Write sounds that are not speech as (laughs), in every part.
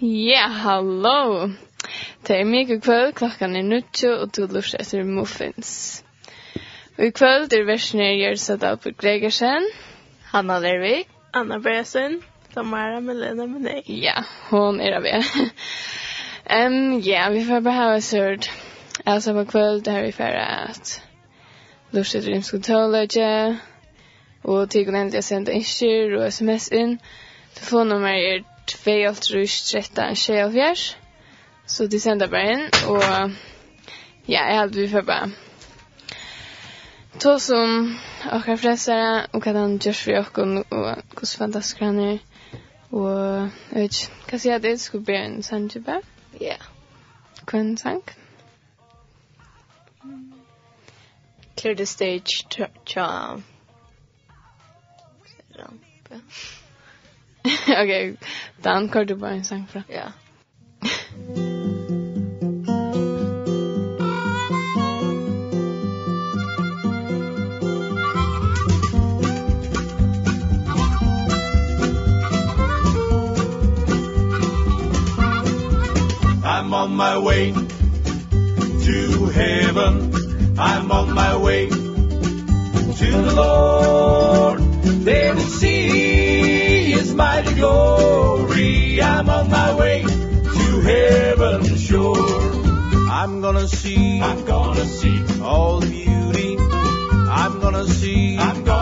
Ja, hallo! Det er mye kvöld, klokkan er nutjo, og du lurer etter muffins. Og i kvöld er versjoner Jørset av Gregersen, Hanna Lervik, Anna Bresen, Tamara Melena Menej. Ja, hon er av er. um, ja, vi får bara ha oss hørt. Alltså på kvöld er vi får att lusta till rimsk kontrollöge och till ordentliga sende inkyr och sms in. Telefonnummer er 2-8-13-24 Så det sender bare inn, og ja, jeg hadde vi får bare to som akkurat frelsare og hva han gjør for okkon og hvordan fantastisk han er og jeg vet ikke, hva sier jeg at det skulle bli en sang til type? Ja. Hva en sang? Clear the stage, tja... Rampe. (laughs) ok, Dan, hva er du bare en sang fra? Ja. Yeah. (laughs) I'm on my way to heaven. I'm on my way to the Lord. There to see his mighty glory. I'm on my way to heaven sure. I'm gonna see. I'm gonna see all the beauty. I'm gonna see. I'm gonna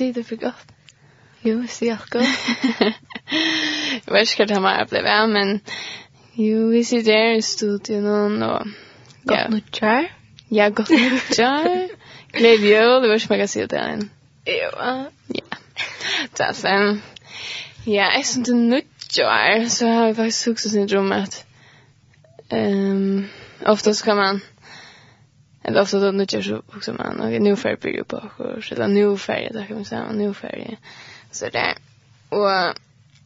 si det for godt. Jo, så jag ska. jag vet hva det har blitt av, men jo, vi sitter her i studiet studion och... Gott nu tjär. Ja, godt nu tjär. Glädje jul, det var ikke jag kan säga det än. Jo, ja. Så sen, ja, jeg synes det nu tjär så har vi faktisk hukset sin faktiskt at... Um, Ofta så kan man Eller alltså då nu så också man og nu färg blir på och eller där nu färg där kan man säga nu färg. Så där. Och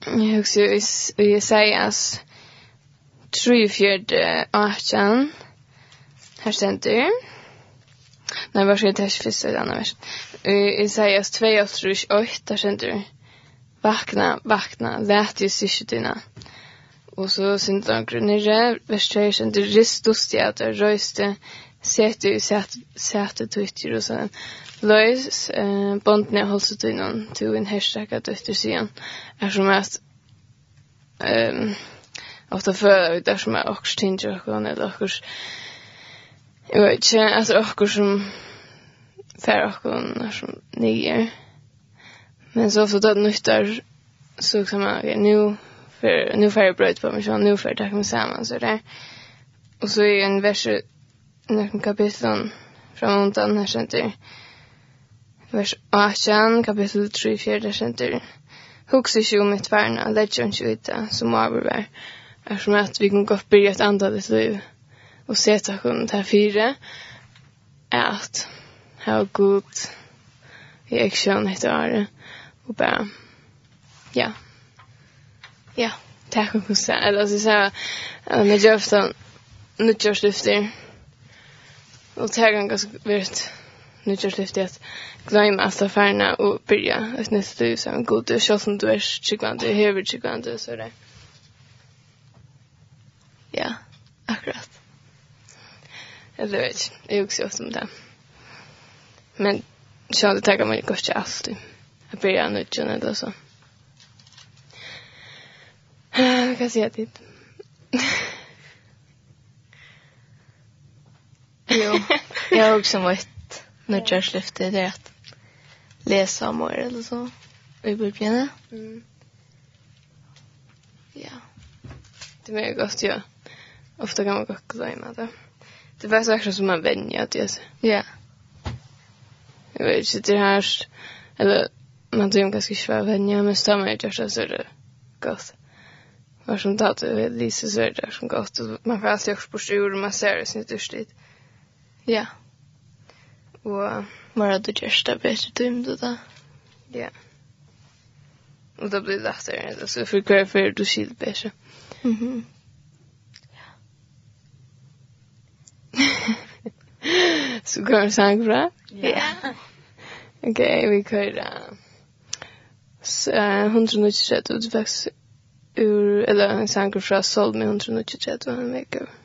jag också jag säger as tre fjärde archen. Här ständer. Nej, var ska det här första i andra vers? Jag säger as två och tre och där. Vakna, vakna, lät ju syskjutina. Och så synder han grunnere, vers 3, synder ristus, det är röjste, sätter ju sätt sätter twitter och sen lös eh bondne hålls det någon till en hashtag att efter sen är som att ehm ofta för det som är också tinder och något och jag vet inte alltså och som för och som nyer men så ofta det nyttar så kan man okej nu för nu får jag bröd på mig så nu får jag tacka mig samman så där och så är en vers noen kapitlen fra undan her senter. Vers 18, kapitel 3, 4 senter. Hugsa ikke om mitt verna, ledger ikke ut det som avvær, er som at vi kan godt byrja et andalig liv. Og se takk til fire, er at her god i aksjon etter året, og bare, ja, ja, takk om hvordan, eller så sier jeg, men jeg gjør ofte, nødgjørslyfter, og det er ganske ganska vart nu just lyfte att glömma att affärerna och börja ett nytt liv så en god du kör som du är chikland du hör chikland så där. Ja, akkurat. Eller vet, jag är också om det. Men så det tar man ju kanske alltid. Jag börjar nu ju när det så. Jag kan säga det. Jo. (laughs) Jag har också varit när jag släppte det att läsa om det eller så. I Bibeln. Mm. Ja. Det är mycket gott, ja. Ofta kan man gott glömma det. Det var saker som man vänjer till sig. Ja. Jag vet inte, det här... Eller, man tror ganska inte vad vänjer, men stämmer i det så är det gott. Var som tatt, det är lite så är det som gott. Man får alltid också på sig och man ser det sin dyrstigt. Mm. Ja. Og mer at du gjørst det bedre dømt du da. Ja. Og da blir det lettere, altså, for hver før du sier det bedre. Mhm. (laughs) Så går det sang bra? Ja. Ok, vi kører uh, 193 utvex ur, eller en sang fra Solmi 193 en vekk over.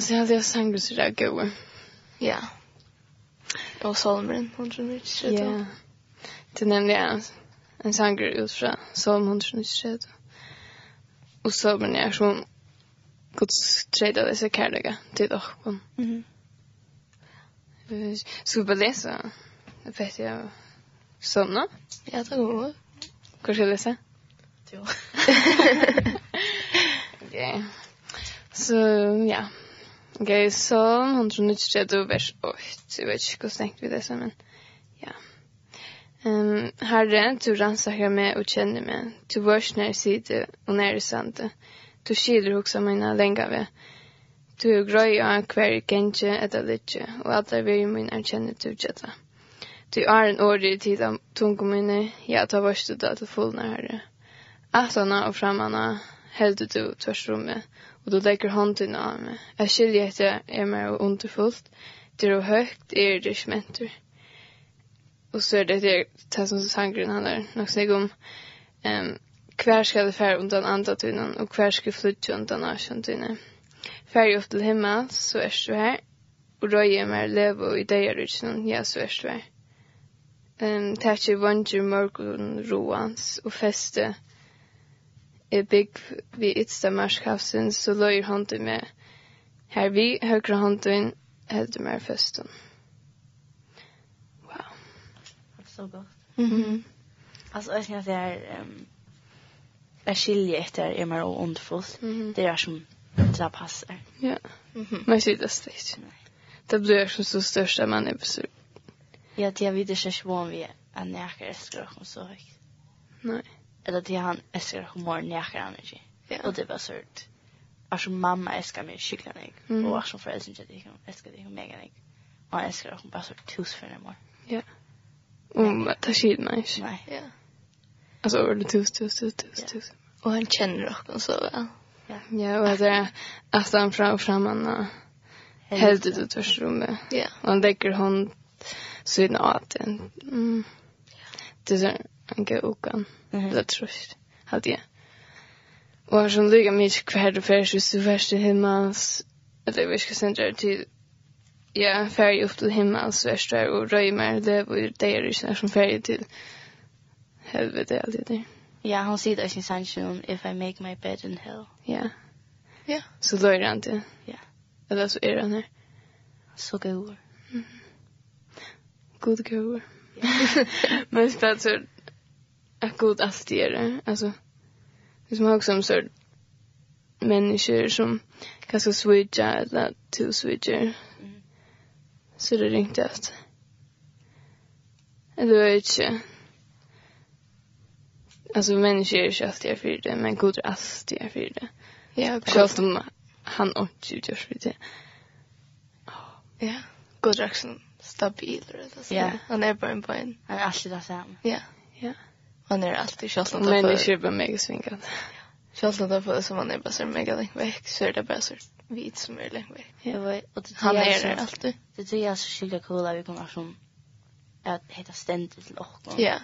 Alltså jag hade jag sanger så där gå. Ja. Og Solomon hun tror ikke så Ja. Det nämnde jag en sanger ut från Solomon hon tror inte så. Och så men jag som Guds tredje dessa kärleka till dock. Mhm. Ska vi läsa? Jag vet jag. Såna? Ja, det går. Kanske läsa? Jo. (laughs) Okej. Så ja, Ok, Salm 193 vers 8. Jeg vet ikke hvordan tenkte vi det så, men Ja. Um, Herre, du rannsaker meg og kjenner meg. Du vørs nær side og nær sande. Du skiler hoksa mine lenge ved. Du er grøy av hver gentje etter litt, og at det vil min erkjenne du kjetta. Du er en årig tid av tunge mine, ja, ta vørs du da til fullne, Herre. Atana og framana heldur du tvers rommet, og du legger hånden av meg. Jeg skiljer at jeg er mer underfullt. Det er høyt, er det ikke mentor. Og så er det det, det som sangren handler nok snakk om um, hver skal det fære undan andre tunnen, og hver skal flytte undan asjon tunnen. Fære opp til himmel, så er du her, og røye mer leve og ideer utenom, ja, så er du her. Um, Tætje vandrer mørkeren roans, og feste er bygg vi ytsta marskapsen, så løyer hånden med. Her vi høyre hånden heldur mer festen. Wow. Det er så godt. Mhm. Mm altså, jeg synes at det er... Um, jeg skiljer etter er mer og ondfullt. Mm -hmm. Det er som det passer. Ja. Mm. Men jeg sier det slik. Det blir som så største man er besøk. Ja, det er videre ikke vann vi er nækker elsker dere så høyt. Nei eller det han älskar humor när jag kan inte. Ja. Och det var surt. Alltså mamma älskar mig skickligt mig mm. och alltså för inte jag dig. älskar dig mega nig. Och han älskar hon bara så tus för humor. Ja. Och det är shit nice. Nej. Ja. Alltså över tus tus tus tus tus. Och han känner också så väl. Ja. Ja, och det är att han fram framanna helt ut ur rummet. Ja. Och han lägger hon sin åt. Mm. Det är en god ukan. Det var trøst, hadde jeg. Og har sånn lykka mye hver og fyrst, hvis du fyrst til himmels, eller vi skal sende til, ja, ferie opp til himmels, verst der, og røymer, det var det er ikke som ferie til helvete, alt det der. Ja, hon sier det i sin sannsjonen, if I make my bed in hell. Ja. Ja. Så løyre han til. Ja. Eller så er han her. Så god. Mm. God god. Men det är så akkurat allt det är. Alltså, det som har också en så människor som kanske switcha eller to switcher. Mm. Så det är inte att det vet inte alltså människor är inte alltid för det men god är alltid för det. Ja, själv om han inte gör för det. Ja, god är också stabil. Ja, han är bara en poäng. Han är alltid det samma. Ja, ja. Man är alltid själv att Men det bara mega svingat. Själv att det som man är bara så mega länge väck så är det bara så vit som är längre väck. Jag var- och det han är det alltid. Det tror jag så sjukt cool att vi kommer som att heta ständigt till och. Ja.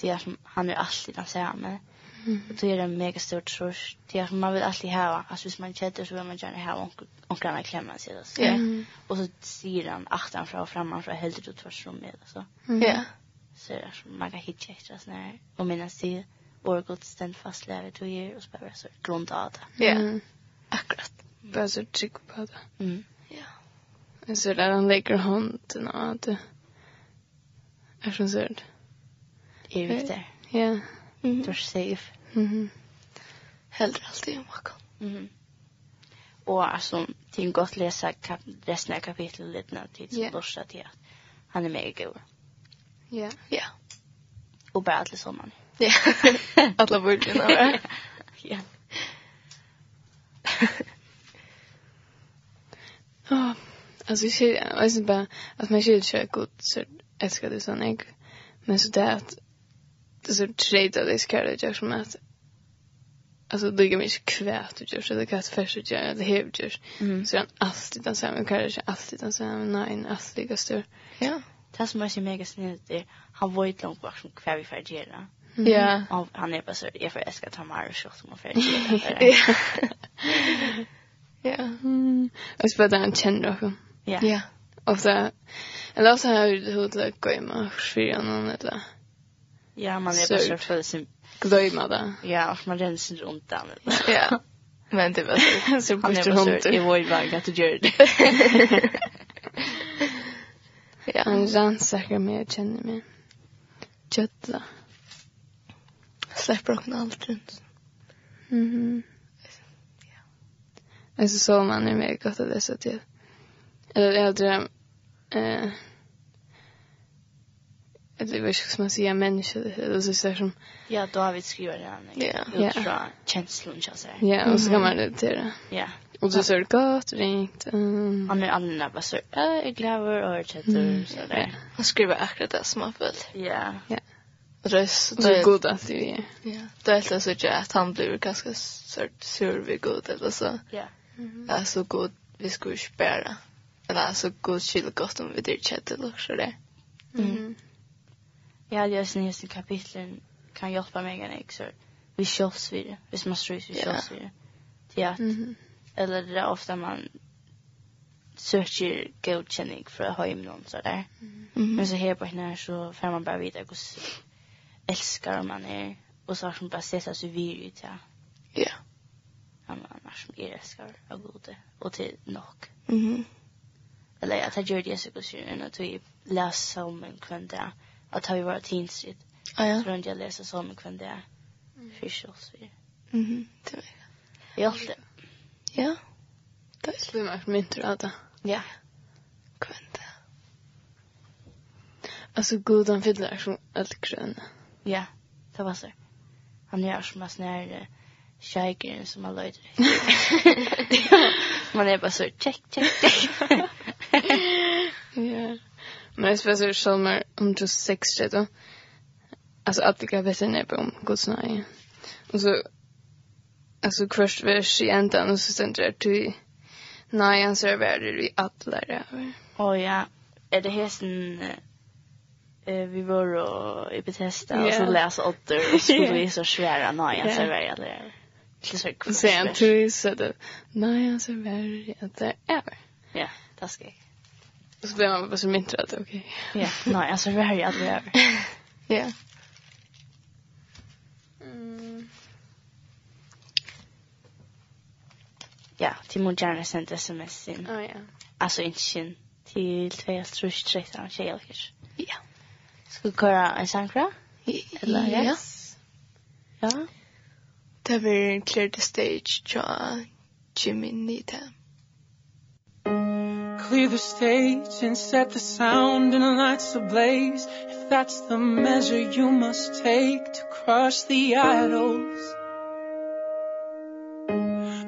Det är som han är alltid den samma. Och det är en mega stor trus. Det är som man vill alltid ha. Alltså hvis man känner så vill man gärna ha onkarna klämma sig. Ja. Och så säger han att fram och framman så helt ut tvärsom med. Ja. Ja så är det som man kan hitta efter sådana här. Och mina se vår god ständ fast lära tog er och så bara så grunda av det. Ja, akkurat. Bara så trygg på det. Mm, ja. Så där han lägger handen av det. Är som sådär. Är vi där? Ja. Du är safe. Mhm. Hellre alltid om bakom. Mhm. Och alltså, det är gott läsa resten av kapitlet lite när tid som yeah. till att han är mega i god. Ja. Ja. Och bara alla sommaren. Ja. (laughs) alla vården. Ja. Ja. Alltså jag ser, jag ser bara att man ser inte god så älskar det sån jag. Men så där att det så trejt att det ska det jag som att alltså det går mycket kvärt och gör så det kan färs och gör det hävdjur. Så han alltid den samma kanske alltid den samma nej alltid gastor. Ja det som är så mega snitt är han var ju långt bort som kvar vi för det. Ja. Och han är bara så jag får ska ta mer och så som för det. Ja. Och så bara han känner också. Ja. Ja. Och så eller så har du hur det går med fyra någon eller. Ja, man är bara så för sin glömma det. Ja, och man rensar runt den. Ja. Men det var så. Så blir bara så, Jag var ju bara att du gör det. (laughs) Ja. han rannsaker meg og kjenner meg. Kjøtta. Slipper åkne alt rundt. Mhm. Mm Alltså så man är mer gott att så till. Eller jag dröm... Eh, det var ju som att säga människa. Det är så som... Ja, då har vi skrivit det här. Ja. Utifrån ja. känslan, så att. Ja, och så kan man det til det. Ja. Och du ser gott ringt. Um... Han är alla bara så är glaver och chatter så där. Han skriver akkurat det som han vill. Ja. Ja. Röst det så god att det är. Ja. Det är så att han blir ganska sort sur vi god eller så. Ja. Ja, så god vi skulle spela. Eller så god chill gott om vi det chatter och så där. Mm. Ja, det är i kapitlen kan hjälpa mig en så Vi självs vid det. Vi måste vi självs vid det. Ja eller det är ofta man söker godkänning för hem någon så där. Mm. Men så här på henne så får man bara veta hur älskar man är och så har man bara sett så vi ut ja. Ja. Yeah. Han annars som är älskar av gode och till nok. Mhm. Eller jag tar Jordi det så går synen att vi läser salmen kvann där. Att ha vi varit tinsigt. Ah, ja. Så runt jag läser en kvann där. Fisch och så. Mhm. Det är. Jag Ja. Det er slim at min tror det. Ja. Kvint. Alltså god han fyller som allt grön. Ja, det var så. Han gör som en sån här shaker som har löjde. (laughs) man är bara så check, check, check. ja. Men jag spelar så Salmer om just sex då. Alltså att det kan vara sen på om Guds nej. Och så alltså först vers i ändan och så sen det till nej han ser värre i alla över. Åh ja, är det hästen eh vi var och i Bethesda och så läsa åter och så vi (laughs) så svära nej han ser värre det. Till så sen tror så det nej han ser värre i det är. Ja, det ska jag. Och så blir man bara så myntrat, okej. Ja, nej, alltså värre att det är. Ja. ja, till mun gärna sända sms in. Oh, ja. Alltså inte sin till 2-3-13 tjejer. Ja. Ska vi köra en sankra? Eller, ja. Yes. Ja. Det blir Clear the Stage från Jimmy Nita. Clear the stage and set the sound and the lights ablaze If that's the measure you must take to crush the idols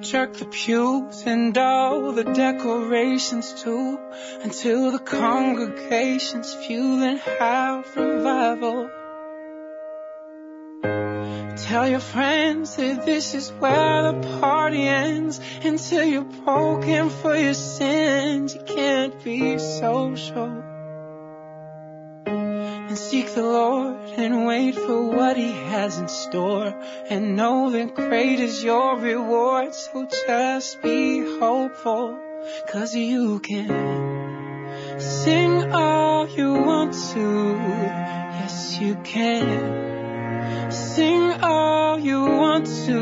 jerk the pubes and all the decorations too until the congregation's fueling half revival. Tell your friends that this is where the party ends Until you're broken for your sins. You can't be social and seek the Lord and wait for what he has in store. And know that great is your reward so just be hopeful cause you can sing all you want to. Yes you can sing all you want to.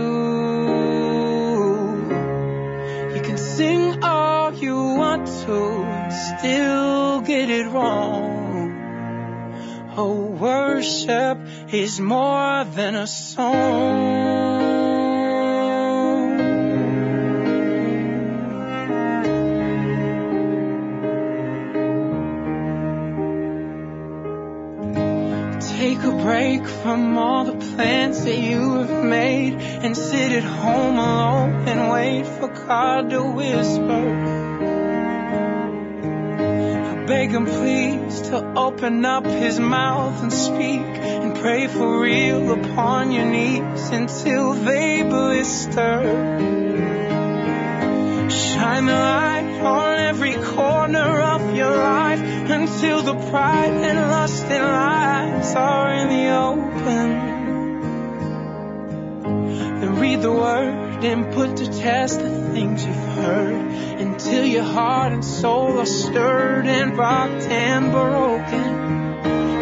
You can sing all you want to still get it wrong. Oh, worship is more than a song. Take a break from all the plans that you have made And sit at home alone and wait for God to whisper beg him please to open up his mouth and speak and pray for real upon your knees until they blister. Shine the light on every corner of your life until the pride and lust and lies are in the open. Then read the word and put to test the things you've heard and till your heart and soul are stirred and rocked and broken.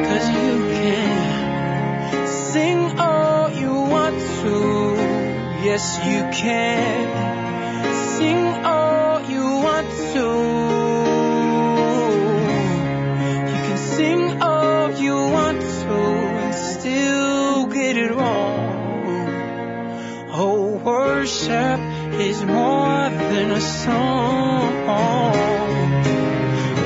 Cause you can sing all you want to. Yes you can sing all you want to. You can sing all you want to and still get it wrong oh worship is more than a song.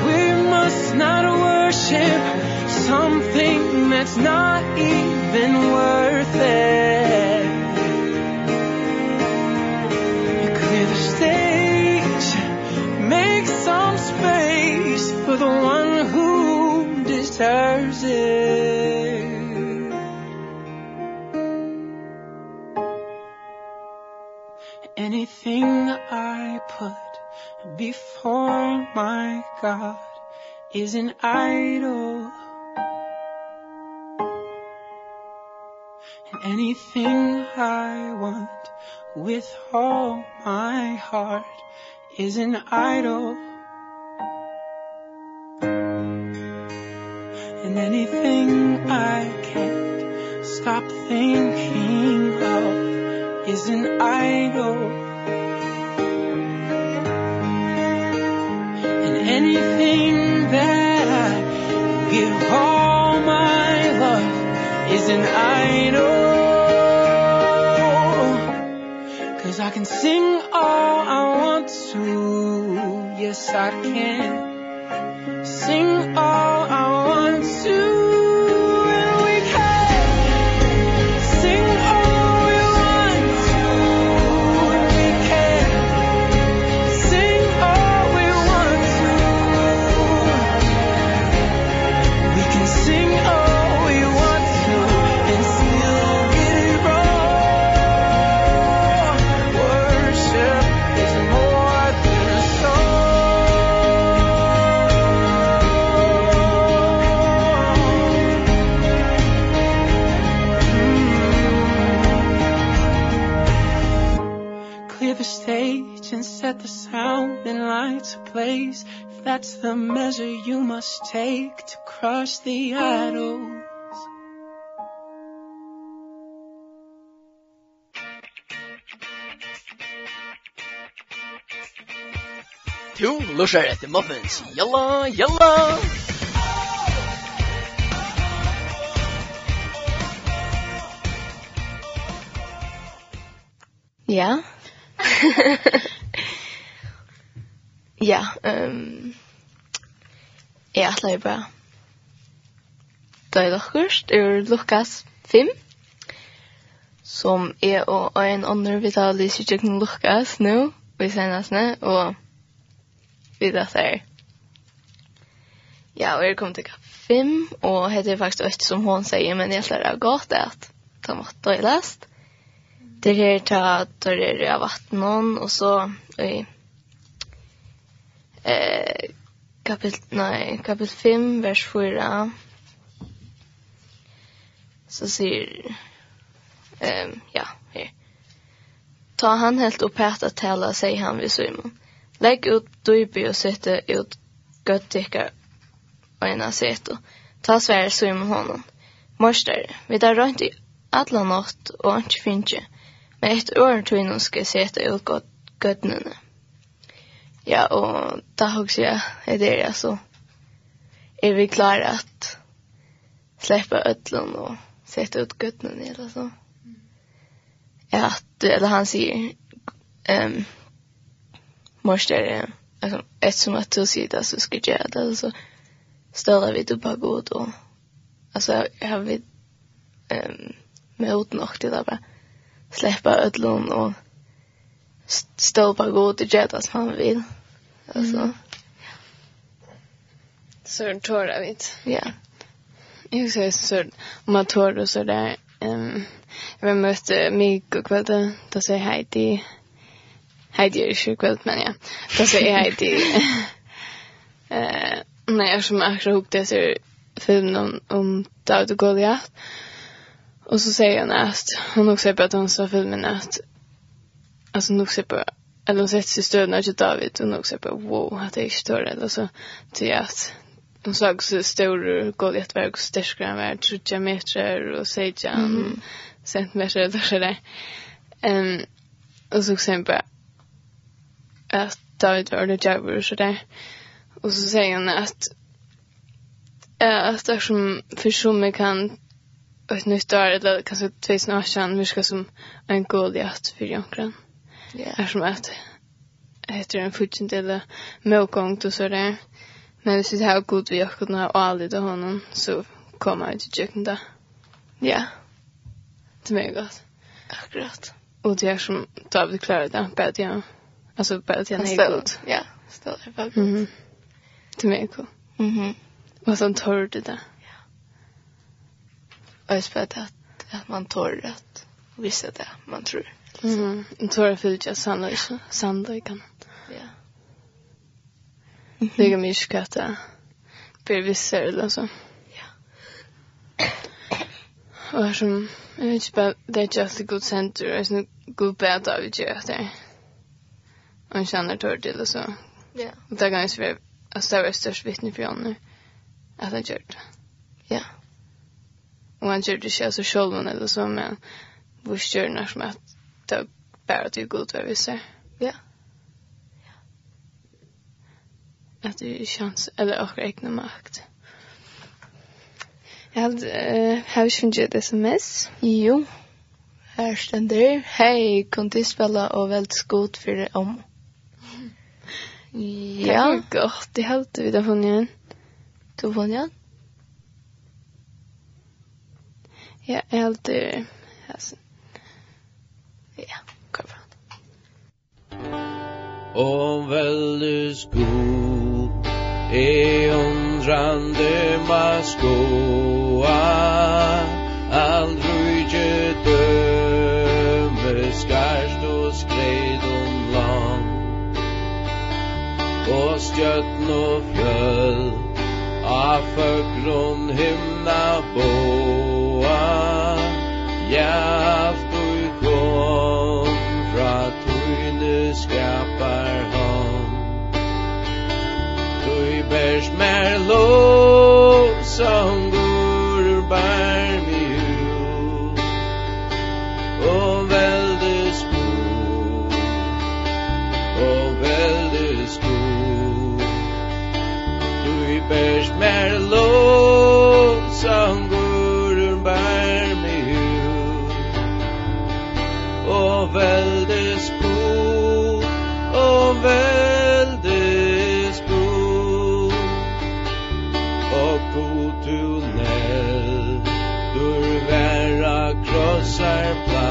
We must not worship something that's not even worth it. You clear the stage Make some space for the one thing I put before my God is an idol. And anything I want with all my heart is an idol. And anything I can't stop thinking of is an idol. anything that I give all my love is an idol. Cause I can sing all I want to. Yes I can Sing That's the measure you must take to cross the idols Tu lushar etter muffins, jalla, jalla! Ja. (laughs) Ja, ehm... Jeg er bra. Da er dere, det er Lukas 5, som er og en andre vi tar lyst i kjøkken Lukas nå, vi senast ned, og vi tar seg. Ja, og jeg kom til kapp 5, og det er faktisk ikke som hun sier, men jeg atler det godt at ta måtte og lest. Det er ta tørrer av vattnet, og så, og eh, kapitel, nei, kapitel 5, vers 4, så sier, um, ja, her. Ta han helt upp här att tala, sier han ved Simon. Lägg ut dyby och sette ut göttickar och ena sätta. Ta svære Simon honom. Morster, vi tar rundt i alla og och inte ikke. Men ett år nå skal jeg sette ut göttickar Ja, och da hooks jeg är det alltså. er vi klare att släppa ödlon och sätta ut gutten eller så? Ja, att, eller han säger ehm um, morstare alltså eftersom att du säger det så ska jag göra det alltså störa vi det på god och alltså jag har vi ehm um, med ut nog det där bara släppa ödlon och stolpa god och göra som han vill. Alltså. Mm. Så den tårar vi inte. Ja. Jag säger så man tår och så där. Um, jag mötte Mikko kvällen. Då säger jag hej till Heidi är sjuk kväll men ja. Då säger jag Heidi. (laughs) (laughs) Eh, nej, jag som akkurat ihop det så filmen om, om David och Goliath. Och så säger hon att hon också säger på att hon sa filmen att alltså nog ser på eller de sätter sig stödna till David och nog ser på wow att det är större eller så till att de såg så stor god jätteverk och störskare än värld 30 meter och 16 mm. centimeter eller så där um, och så ser på att David var det jävlar och så där och så säger han att att det som för personer kan ett nytt år eller kanske 2018 virka som en god jätt för jankran. Ja, är som att heter en fullständig del mögång och så där. Men hvis vi har god vi har kunnat ha aldrig honom så kommer vi till köken där. Ja. Det är gott. Akkurat. Och det är som David klarar det. Bara att jag... Alltså bara att jag är god. Ja, ställer jag bara god. Det är mycket god. Mhm. Och sen torr det där. Ja. Och jag spelar att, att man torr att vissa det man tror. Mm. En tåra fylgja sannlöjt. Sannlöjt kan. Ja. Det är mycket skatt. Det är vissa eller så. Ja. Och här som, jag vet inte, bara det är just ett gott center. Det är en god bad av att göra det. Och en känner tåra till och så. Ja. Och det kan ju vara att det var störst vittne för honom. Att han gör det. Ja. Och han gör det inte så själv eller så, men vår stjärna som att det bara till god vad vi ser. Ja. Ja. Att det är chans eller och egna makt. Jag hade uh, har ju funnit ett SMS. Jo. Här ständer. Hej, kan du spela och väldigt god för det om. Ja, gott. Det hade vi där från igen. Du från igen? Ja, jag hade alltså om veldes god E undrande mas goa All rujtje døme skarst og skreid om land. Og stjøtten og fjøll Af føgron himna boa. Ja, skapar hon. Du bärs mer lov som går ur bär sær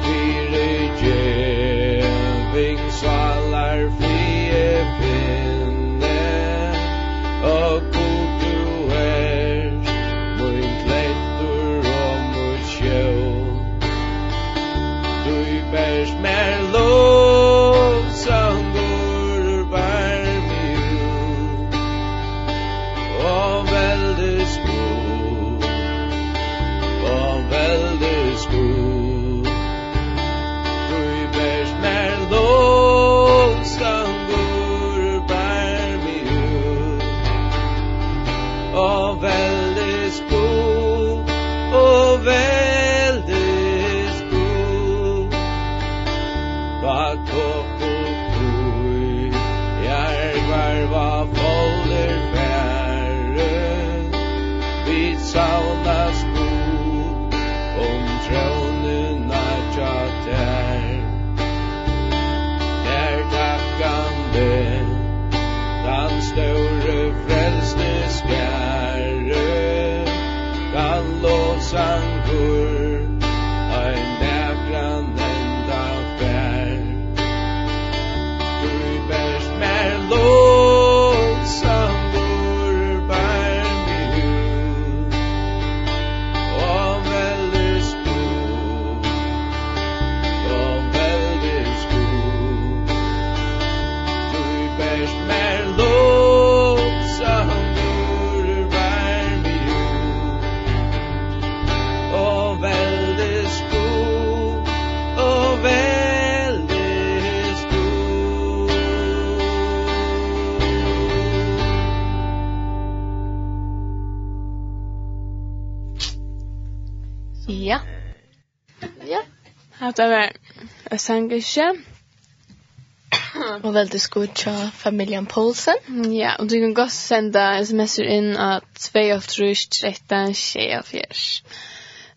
fyre Ja. Ja. Hatta var a sangisje. Og veldig skod tja familien Poulsen. Ja, og du kan godt senda sms'er inn at 2.13.24.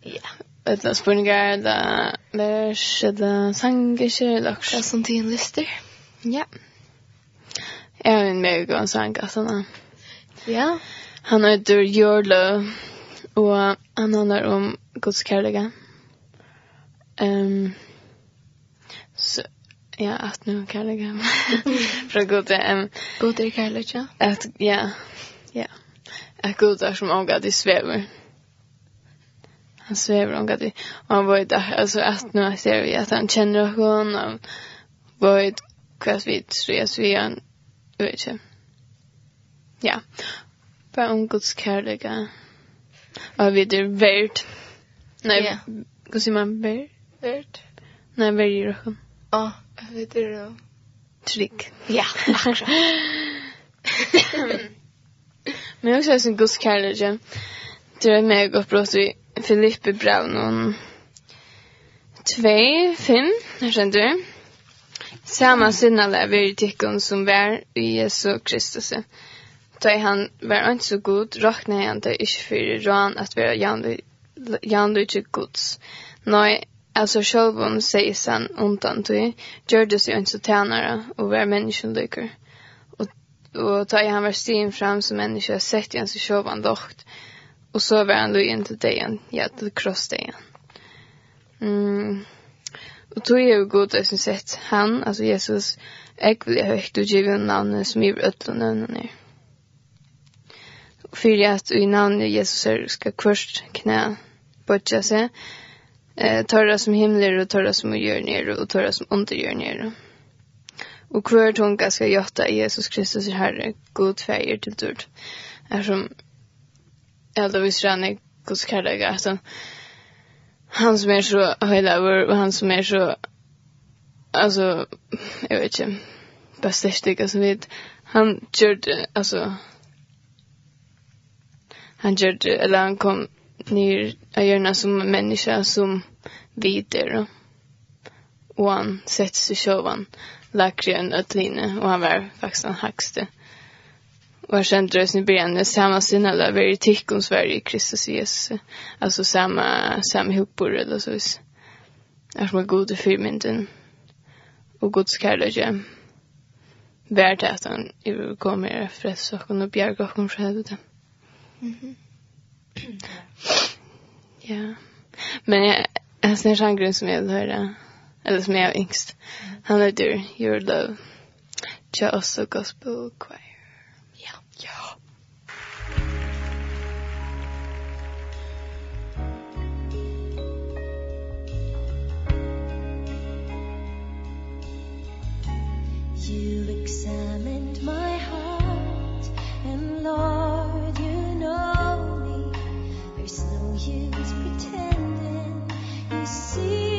Ja. Etla spurningar, da vers, da sangisha, da okra. Da som tiden lyster. Ja. Jeg har en mega god sang, altså. Ja. Han heter Jørlø, og han handler om Guds kärlek. Um, så ja att nu kärlek. (laughs) För Gud är um, Gud är kärlek ja. Att ja. Ja. Att Gud är som ångat det svever. Han svever ångat det. Och han var där alltså att nu ser vi att han känner honom. Var ett kväs vid stress vi han vet inte. Ja. Bara om Guds kärlek. Och vi det värt. Nej, hur säger man berg? Berg? Nej, berg i röken. Ja, jag vet det då. Trygg. Ja, akkurat. (laughs) Men jag ser som Guds kärlek. Det är mig uppbrott i Filippe Braun och 2, 5, här känner du. Samma sinnale vi tykkon som vær i Jesu Kristus. Da han var ikke så god, råkne han det ikke for rån at vi er jævn jandu ikke gods. Nei, altså sjølv om seisan undan tog, gjørdes seg ikke så tænare og være var menneskenlykker. Og, og ta i han var stien fram som menneske, sett i han så sjølv dokt, og så var han løyen til degen, ja, til krossdegen. Mm. Og tog er jo god, jeg synes sett han, altså Jesus, jeg vil ha høyt og givet navnet som gjør ødel og nøvnene. Fyrir at i navnet Jesus er skal kvørst knæ bodja seg. Eh, torra som himler og torra som gjør nere og torra som under gjør nere. Og hver tunga ska i Jesus Kristus Herre, god feir til dörd. Er som äldre visrande Guds kærlega, Alltså, han som er så høylaver, og han som er så altså, jeg vet inte bästa stycke altså, vet han körde altså, han körde eller han kom ner är som människa som vidare. Och han sätts sig sjovan läkare en ötline och han var faktiskt en högste Och jag kände det som början, samma sina eller var i tyckon Sverige, Kristus Jesus. Alltså samma, samma hopor eller så vis. Är som är god i fyrmynden. Och Guds kärlek Värd att han kommer att fräsa och bjärga och från helvete. Mhm. Mm ja. Men jag, alltså när sjangren som jag vill höra, eller som jag har yngst, han heter Your Love, Chaoso Gospel Choir. Ja. Ja. You examined my heart and Lord issues pretending. You see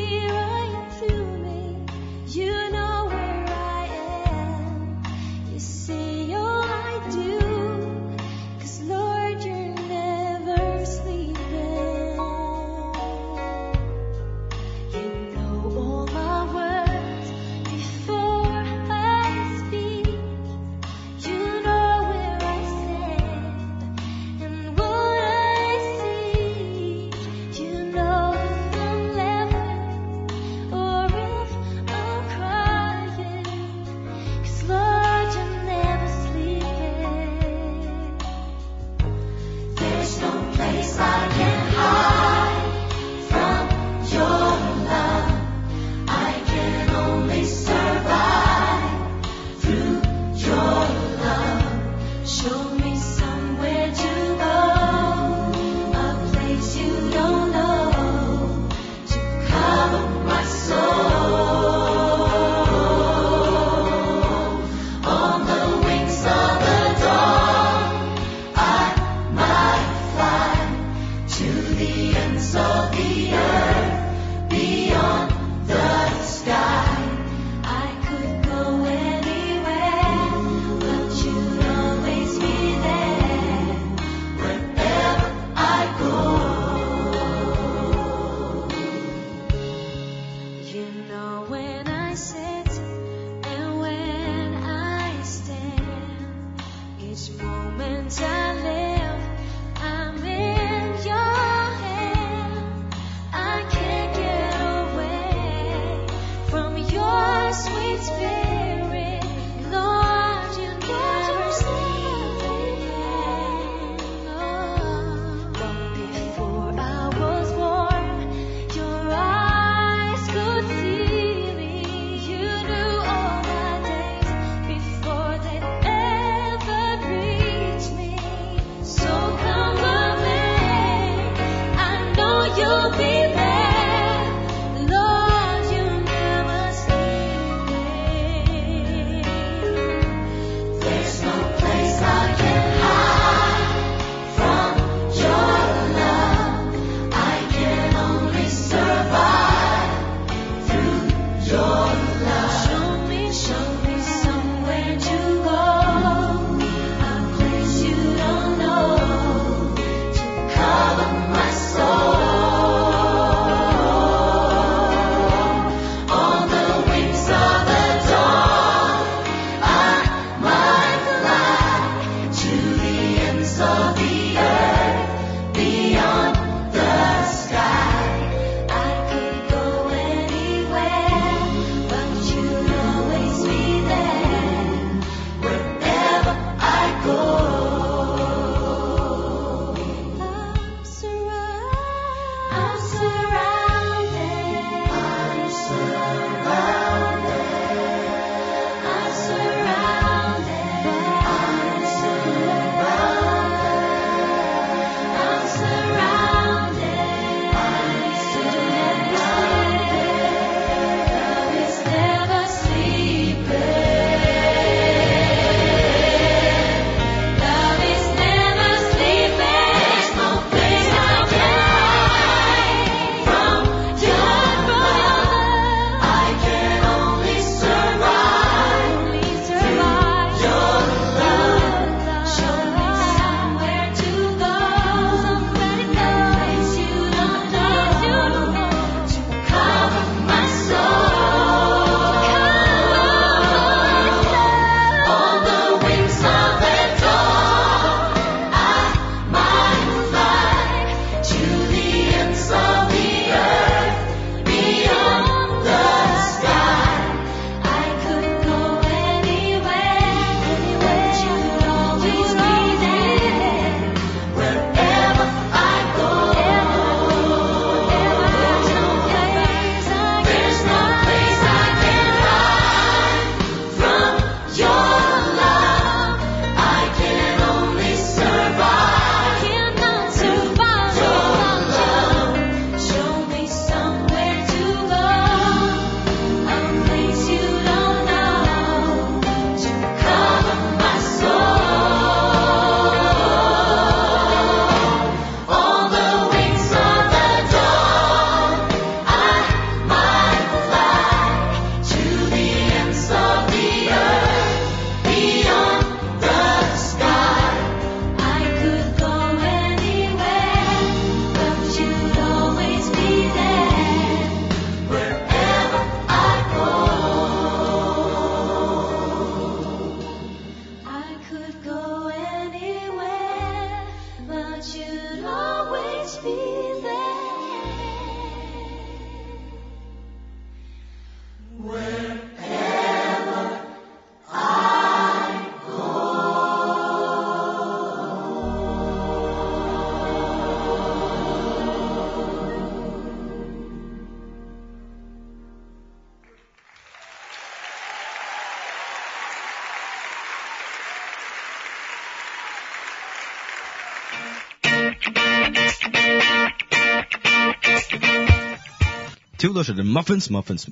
Du lurer det muffins, muffins.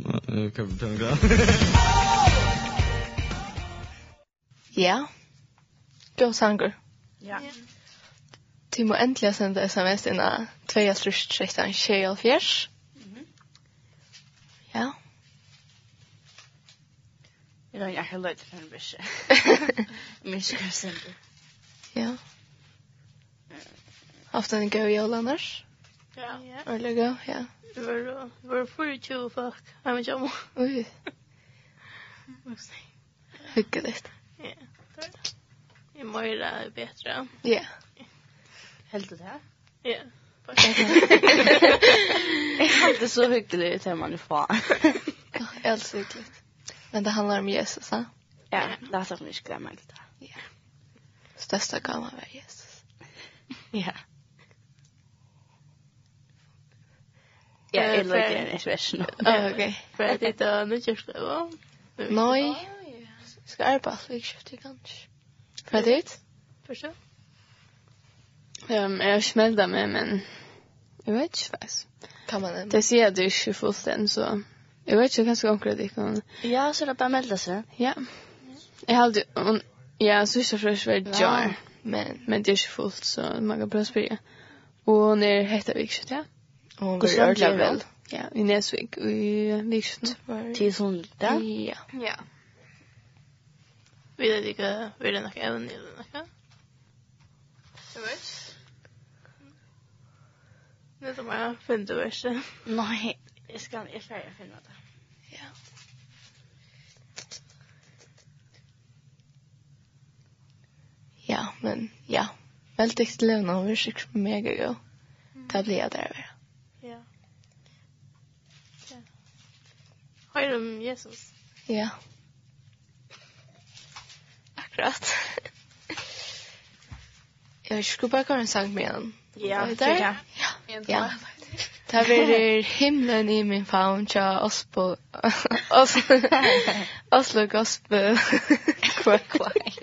Kan vi ta (laughs) Ja. Gå sanger. Ja. Du må endelig sende sms inn av strust 16 tjejal. Ja. Jeg har ikke løyt tiden (laughs) en bisch. Miskar sende. Ja. Ofta en go jól annars. Ja. Örliga, ja. Det var det var för tjuv fuck. Jag vet inte. Oj. Vad säger? det. Ja. Det mår är bättre. Ja. Helt det här? Ja. Jag hade så hyggligt hemma man fan. Ja, helt hyggligt. Men det handlar om Jesus, va? Ja, det är så mycket glemme lite. Ja. Största gavan var Jesus. Ja. Ja, jag lägger en expression. Okej. (laughs) För att (laughs) det är nyckelskriva. Nej. Ska jag bara fixa kanske. För det? Förstå? Ehm, jag smällde mig men jag vet inte fast. Kan man det? ser du ju fullständigt så. Jag vet inte kanske konkret det kan. Ja, så det bare melda seg. Ja. Jag hade ja, så så fresh red jar. Men men det är ju fullt så man kan bara spela. Och när heter vi inte, ja. Og hun var ordentlig vel. Ja, i Nesvik, i Viksen. Til sånn, da? Ja. Ja. Vi det ikke, vi vet nok evne eller noe. Det vet. ikke. Det er som jeg finner det verste. Nei, jeg skal jeg ferdig å finne det. Ja. Ja, men ja. Veldig til lønne, og vi er sikkert mega god. Det blir jeg der, ja. høyre om Jesus. Ja. Akkurat. (laughs) Jag skulle bara kunna sang med en. Ja, det. Ja. Ja. Det har himlen i min favn, tja, oss på, (laughs) oss, Oslo gospel, quack quack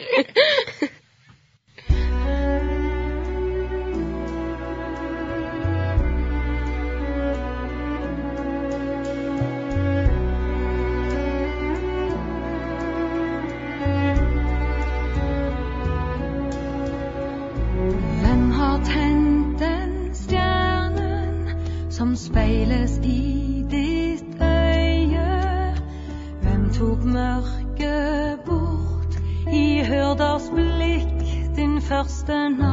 lost and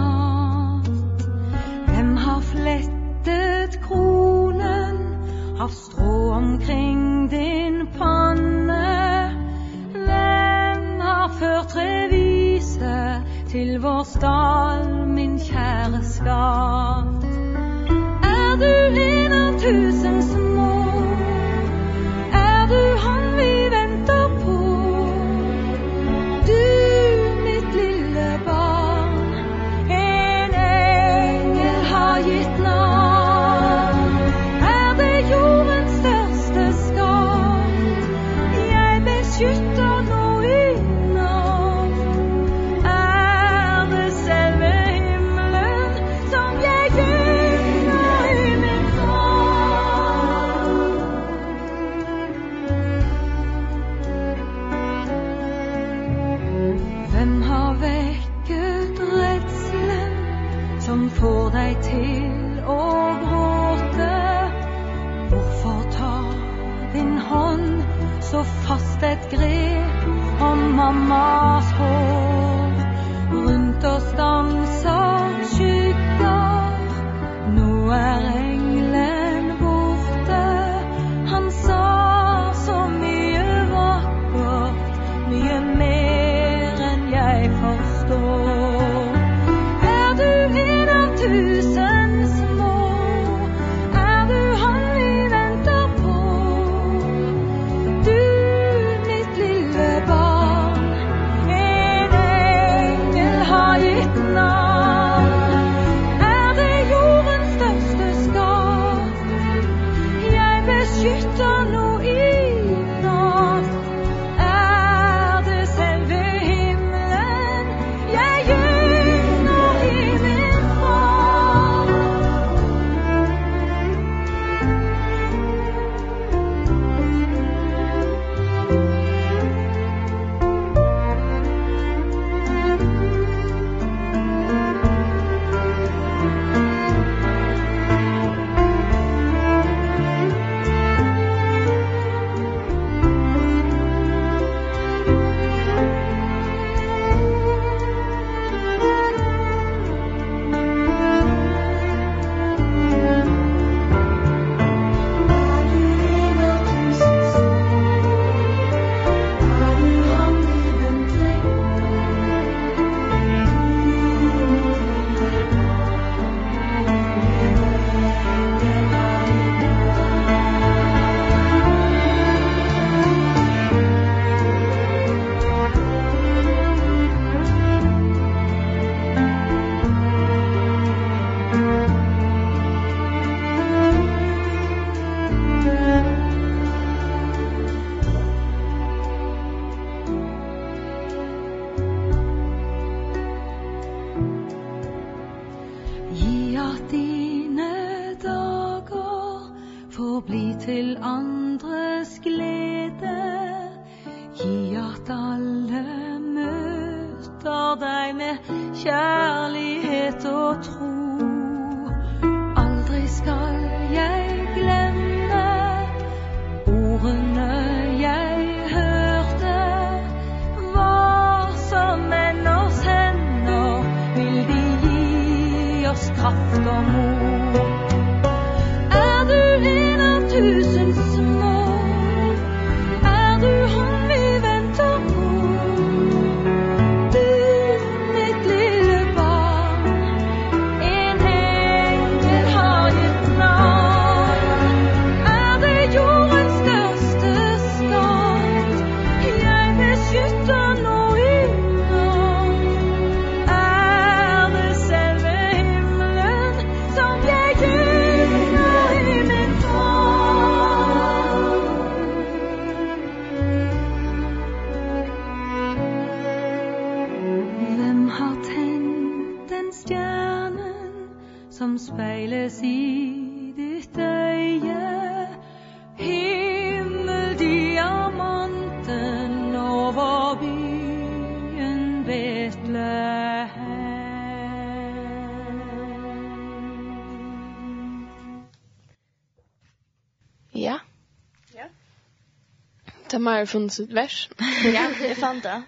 Tamara har funnet sitt vers. (laughs) ja, jeg fant det.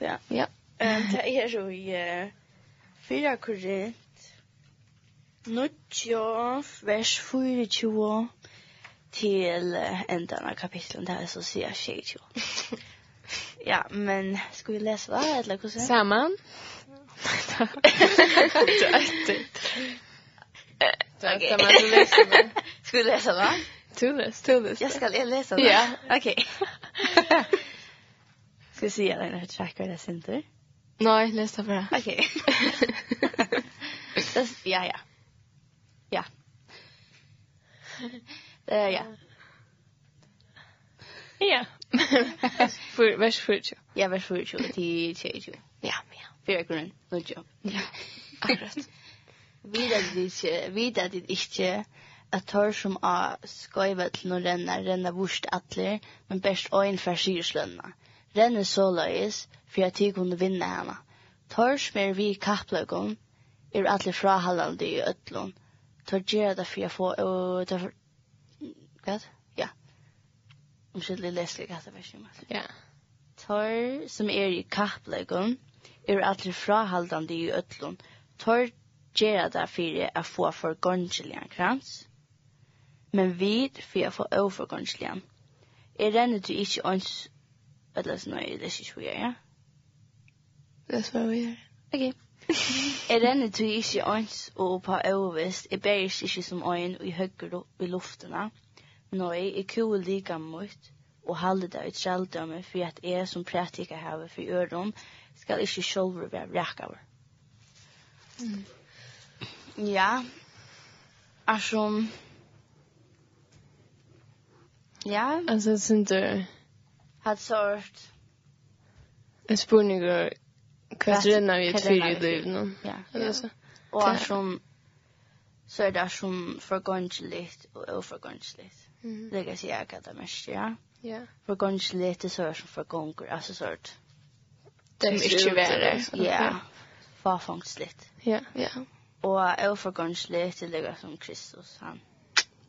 Ja. ja. Um, det er jo i uh, 4 korrekt. Nuttjo, vers 24 til uh, enden av kapitlen er så sier jeg 22. ja, men skal vi lese det, eller hvordan? Sammen. Du er etter. Du er etter, men du leser det. Skal vi lese det? to this, to this. Jag ska läsa det. Ja, okej. Ska vi se den här trackar det då. Nej, läs det bara. Okej. Ja, ja. Ja. Eh, ja. Ja. För vers 40. Ja, vers 40 till 20. Ja, ja. Fyra good. Good job. Ja. Akkurat. (laughs) det, dit ikke, vidar dit ikke, at hör som a skøyve til no renna, renna vurst atler, men best oin fra syrslønna. Renna så løyes, for at de kunne vinne henne. Tør som er vi kappløkken, er atler frahallande i øtlån. Tør gjerra det for jeg får, og derfor, hva? Ja. Omskyldig leslig at det var ikke. Ja. Tør som er i kappløkken, er atler frahallande i øtlån. Tør gjerra det for jeg får for gongelian krans men vid for jeg får overgangslige. Jeg renner du ikke ans, eller sånn, jeg leser ikke hva jeg gjør. Det er svar vi gjør. Ok. (laughs) jeg renner du ikke ans og på overvist, jeg ber ikke som øyn og i høyger i luftene. Nei, jeg kul lika mot og halde det ut sjeldømme for at jeg som praktiker her for øren skal ikke sjølver være rekkere. Mm. Ja, altså, Ja. Alltså det syns inte... Hatt sort... En spurning och kvätterna vi ett fyra i liv nu. Ja. Alltså. Och som... Så är det som förgångsligt och oförgångsligt. Mm. Det kan jag säga att det mest, ja. Ja. Förgångsligt är så som förgångar. Alltså sort... Det som inte värre. Ja. Farfångsligt. Ja, ja. Och oförgångsligt är det som Kristus, han.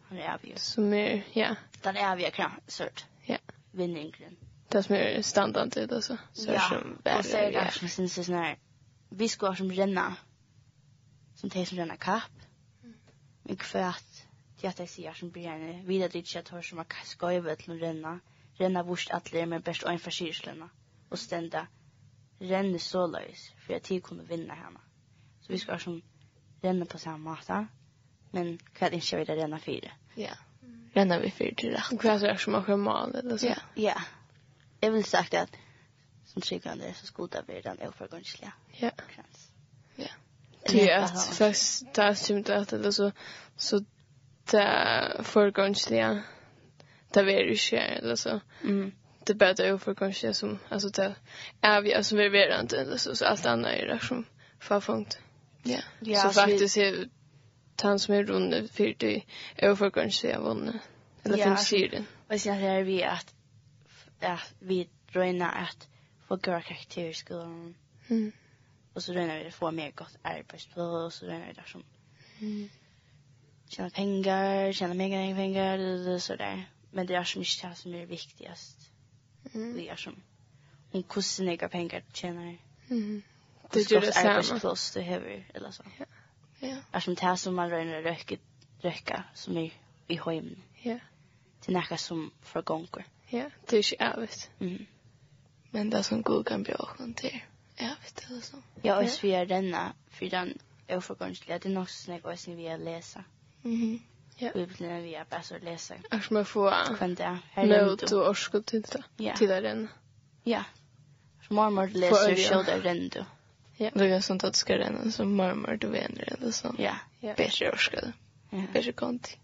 Han er avgjør. Som är, ja. Den er avgjør kram, sort. Ja. Vinningren. Det som är standard det alltså. Så ja. som Ja, og så är det som syns vi skal biskor som renna. Som de som renna kapp. Men for at det at jeg sier som blir videre vidare dit jag tar som har ska til å att renna. Renna vurst alla men bäst en förskyrslena. og stenda, renne så løys, for at de kommer vinne henne. Så vi ska som renna på samme måte. Men kvart inte vi da renna fire? Ja. Renna vi för til rett. Vad är det som har mål eller så? Ja. Ja. Jeg vil sagt at som cykeln är så skoda blir den oförgångsliga. Ja. Ja. Det är att fast där symt att det så så det förgångsliga det är ju skär eller så. Mm. Det bättre oförgångsliga som alltså det är vi alltså vi är inte eller så så allt annat är det som förfunkt. Ja. Ja. Så faktiskt är han som är runt för det är för kanske jag vann. Eller för syren. det. Och så här vi att ja, vi röna att få göra karaktärer i skolan. Mm. Och så röna vi att få mer gott arbetsplats och så röna vi där som mm. tjäna pengar, tjäna mer pengar och sådär. Men det är som inte det som är viktigast. Mm. Det är som hon kostar några pengar tjänar. Mm. Det gör det samma. Arbetsplats du har eller så. Ja. Ja. Är som det som man röjner röka, röka som är i hemmen. Ja. Det är något som förgångar. Ja, det är inte ärligt. Mm. Men det som god kan bli åkken åkna till ärligt eller så. Ja, och så vi är denna för den oförgångsliga. Det är något som jag också vill läsa. Mhm. Ja. Bibeln vi är bäst att läsa. Jag ska få något och orskot till det. Ja. Till det Ja. Så mormor läser själv det rendu. Ja. Ja. Det är sånt att ska den som marmor du vänner eller så. Ja. Ja. Bättre orskade. Ja. Bättre konti.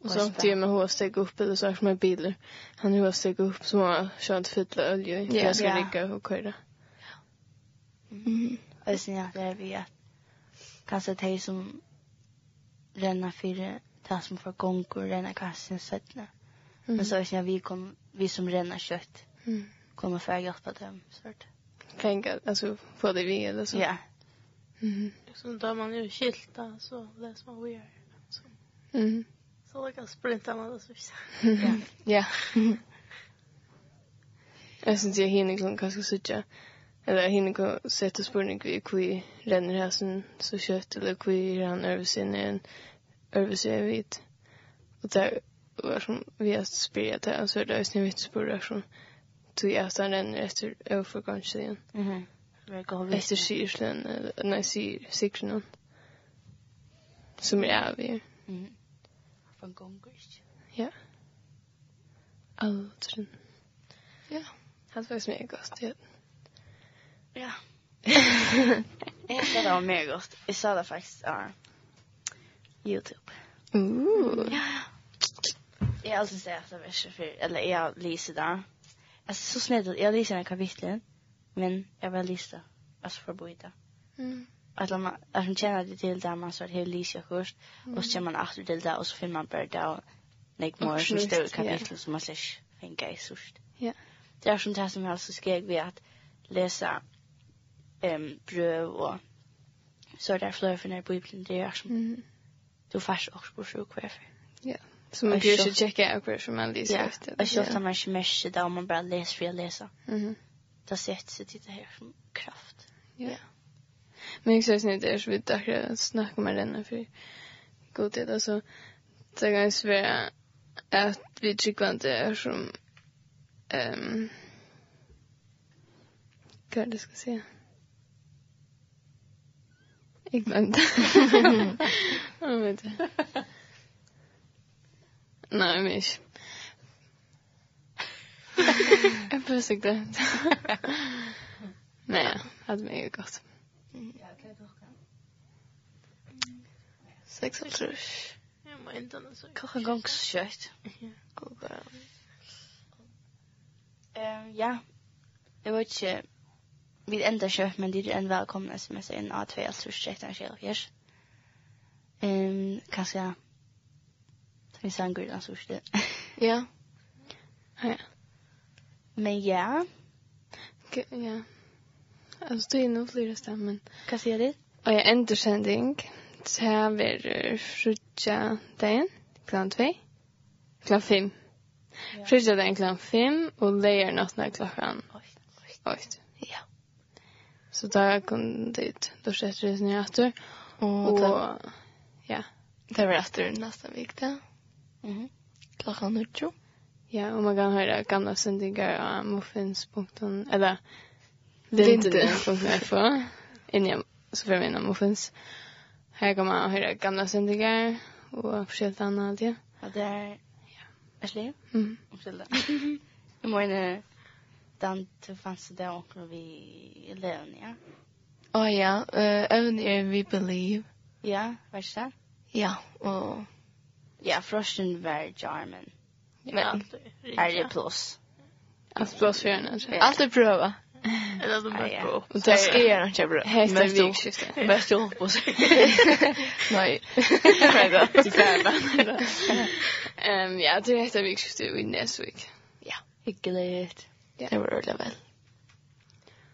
Och så att jag med hos steg upp eller så som med bilar. Han hos steg upp som har kört fylla olja i. Jag ska ligga och köra. Mm. Och sen jag det vi att kanske det som renna för det som får gång och renna kassen sättna. Men så är det vi kom vi som renna kött. Mm. Kommer för att hjälpa dem så. Mm pengar alltså få det vi eller så. Ja. Mhm. Så då man ju skilta så läs man vi are. Så. Mhm. Så lika sprinta man då så. Ja. (laughs) Ja. (laughs) Jag syns jag hinner kan kanske sitta. Eller hinner kan sätta spurning vi kvi renner här sen så kött eller kvi ran över sin en över sig vit. Och där var som vi har spyrt det så där är det ju inte spurning tog att han ränner efter övergångskedjan. Mhm. Efter Syrslön, nej Syr, Syrslön. Som är av er. Mhm. Från Gångkurs. Ja. Aldrig. Ja, han var mega gott. Ja. Ja. (laughs) det var mer gott. Jag sa det faktiskt, ja. Youtube. Ooh. Ja, ja. Jag har alltid sett att det var så för, eller jag har lyst idag. Alltså så snett jag läser en kapitel men jag vill läsa alltså för båda. Mm. Att man att man känner det till där man så här läser först mm. och så känner man efter till där och så finner man bara där like more som större kapitel som man ser fänga i sust. Ja. Det är som det som jag alltså skrev vid att läsa um, bröv och så där flöfnar bibeln det är som mm. du fast också på sjuk varför. Så man kan ju checka ut hur som man läser yeah. efter. Jag kör samma sms där om man bara läser för att läsa. Mhm. Det sätter sig det här som kraft. Ja. Men jag säger inte det så vitt att snacka med den för god tid alltså det kan svär att vi tycker inte är som ehm vad det ska säga. Jag glömde. (laughs) Jag vet inte. Nej, men ikke. jeg forsøkte det. Nej, det hadde meg godt. Ja, hva? Seks og trus. Jeg må enda noe så. Klokka gong så kjøtt. Klokka. Ja, jeg vet ikke. Vi enda kjøtt, men det er en velkomne sms jeg sier inn av 2, altså 6, 7, 7. Kanskje, ja sang sanger den största. Ja. (laughs) Ja. Men ja. Ja. Alltså det är nog flera stämmen. Vad säger du? Och jag ändå. Så här blir frutja dagen. Klockan två. Klockan fem. Frutja dagen klockan fem. Och lejer natten klockan. Oj. Ja. Så där kom det da Då sätter det sig efter. Och, och ja. Det var efter nästa vecka. Mhm. Klockan nio. Ja, och man kan höra gamla sändningar av muffins.com eller vinter.fo. Inne så för mina muffins. Här kan man höra gamla sändningar och försökt annat ja. Ja, det är ja. Ashley. Mhm. Ursäkta. Jag (laughs) menar den till fanns det också vi Leon, ja. Åh ja, eh även We believe. Ja, vad det? Ja, och Ja, frosten var Jarmen. Men är det plus. Att plus för henne. Allt är pröva. Eller de bara pröva. Det ska jag göra inte bra. Helt är viktigt. Bäst jag hoppas. Nej. Nej då. (laughs) Det är Ja, det är helt viktigt i Näsvik. Ja, hyggligt. Det var ordentligt väl.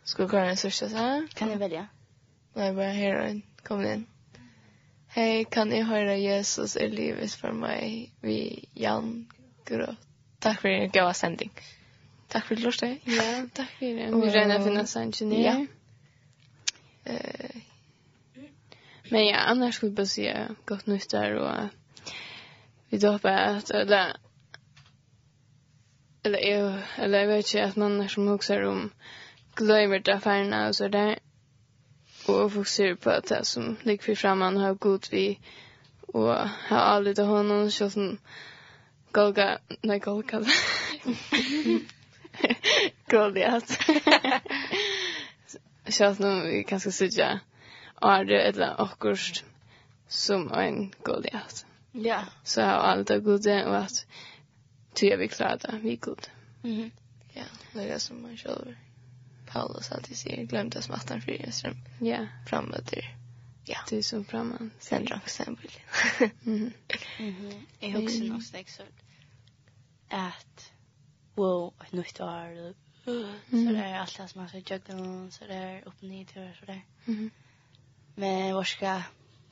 Ska vi göra en sista så här? Kan jag välja? Nej, bara här och en. Kom in. Hej, kan ni höra Jesus är livet för mig vi Jan Grå. Tack för er goda sändning. Tack för det. Ja, tack för det. Vi rena finna sanchen. Ja. Eh. Men ja, annars skulle jag bara säga gott nytt där och vi då hoppas att eller eller jag, eller jag vet inte att man som huxar om glömmer det affärerna och så där og fokusere på at det som ligger for fremman har god vi og har avlyttet honom så som Golga, nei Golga Goliath (laughs) (laughs) så att nu vi kanske sitta är det eller akkurst som en Goliath ja. Så har allt det goda och att tycker vi klarar det vi god mhm. Ja det är som man själv Paulus alltid säger glömt oss mattan för ström Ja. Framåt ur. Ja. är som framåt. Sen drak sen bullen. mhm Mm. Jag har också något steg så att wow, ett nytt år. Så det är allt det som man ska jögda någon så det är upp och ner till så där. mhm Men vad ska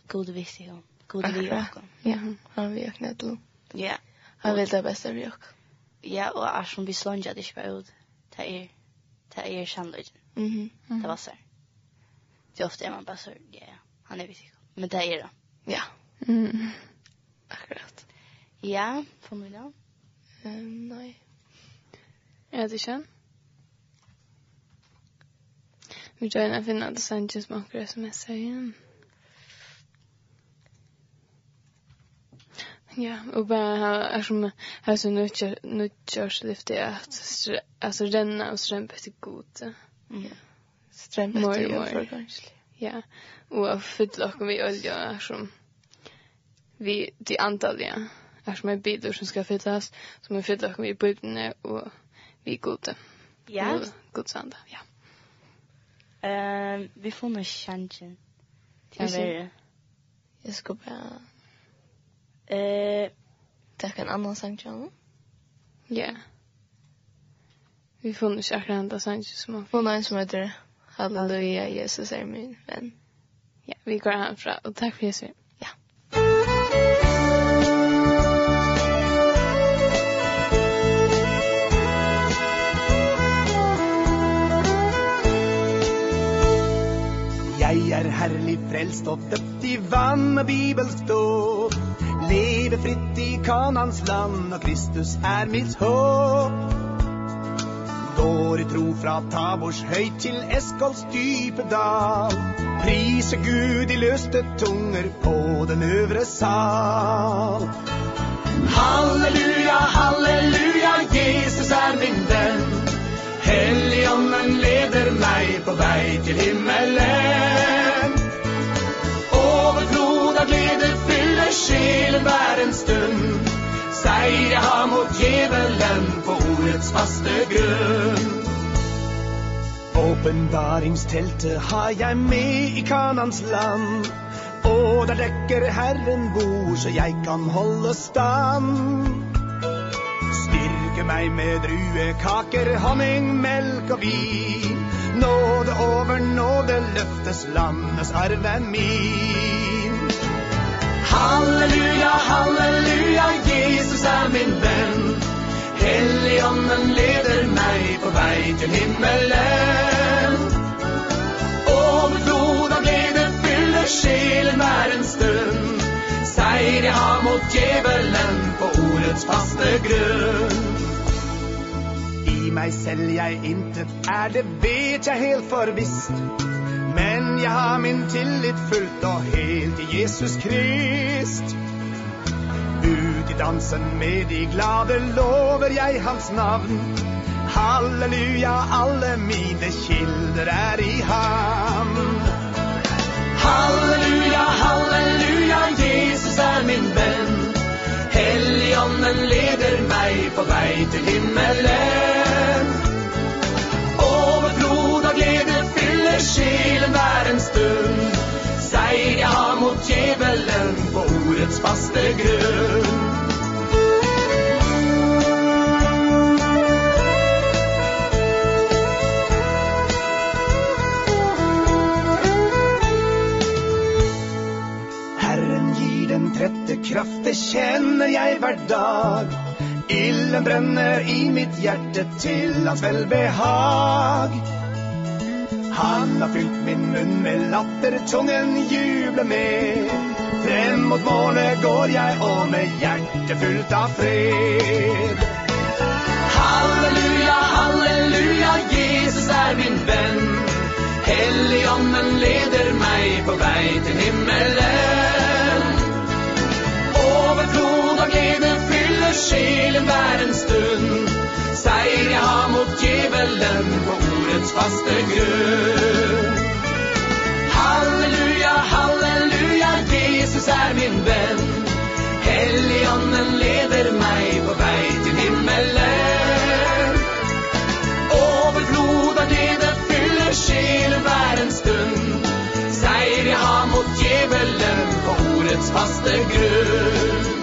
god visst ju. God vi och Ja, han vi och du. Ja. Han vill det bästa vi också Ja, och är som vi slungar det ska ut. Det är det är sannolikt. Mhm. Mm det var så. Det ofta är man bara så ja, han är viktig. Men det är det. Ja. Mm. Akkurat. Ja, för mig då. Um, nej. Är det sen? Vi gör en finna det sen som akkurat kör sms igen. Mm. Ja, och bara är som här så nutcher nutchers lyfte att alltså renna och strömpa till gott. Ja. Strömpa till för kanske. Ja. Och fylla och vi olja är som vi de antaliga är som är bilder som ska fyllas som är fylla och vi bilderna och vi gode. Ja. Gott sanda. Ja. Ehm vi får nog chansen. Det är Jag ska bara Eh, tack en annan sang Ja. Yeah. Vi får nu akkurat enda sang som man får. en som heter Halleluja, Jesus är min vän. Ja, vi går härifrån och tack för Jesus. Jeg er herlig frelst og døpt i vann og bibelståp leve fritt i kanans land Och Kristus är mitt hopp Går i tro fra Tabors høy til Eskols dype dal Prise Gud i løste tunger på den øvre sal. Halleluja, halleluja, Jesus er min venn. Helligånden leder meg på vei til himmelen. när sjelen bär en stund. Seger har mot djevelen på ordets faste grund Åpenbaringsteltet har jag med i kanans land. Og der dekker Herren bor, så jeg kan holde stand. Styrke meg med druekaker, honning, melk og vin. Nåde over nåde løftes landets arve min. Halleluja, halleluja, Jesus är min vän Helligånden leder mig på vei till himmelen. Och med flod av glede fyller själen en stund. Seier jag har mot djevelen på ordets faste grund I mig selv jeg intet er, det vet jeg helt for visst Men jag har min tillit fullt og helt i Jesus Krist. Ut i dansen med de glade lover jag hans navn. Halleluja, alle mine kilder er i ham. Halleluja, halleluja, Jesus er min venn. Helligånden leder meg på vei til himmelen. Overflod og glede fyller sjelen till världens stund. Säg ja mot djävulen på ordets faste grund Herren gir den trette kraft, det kjenner jeg hver dag. Illen brenner i mitt hjerte til hans velbehag. Han har fyllt min munn med latter, tungen jubler med. Frem mot målet går jeg, og med hjertet fullt av fred. Halleluja, halleluja, Jesus er min venn. Helligånden leder meg på vei til himmelen. Overflod og glede fyller sjelen hver en stund. Seier jeg har mot djevelen på ordets faste grunn. Halleluja, halleluja, Jesus er min venn. Helligånden leder meg på vei til himmelen. Overflod er det det fyller sjelen hver en stund. Seier jeg har mot djevelen på ordets faste grunn.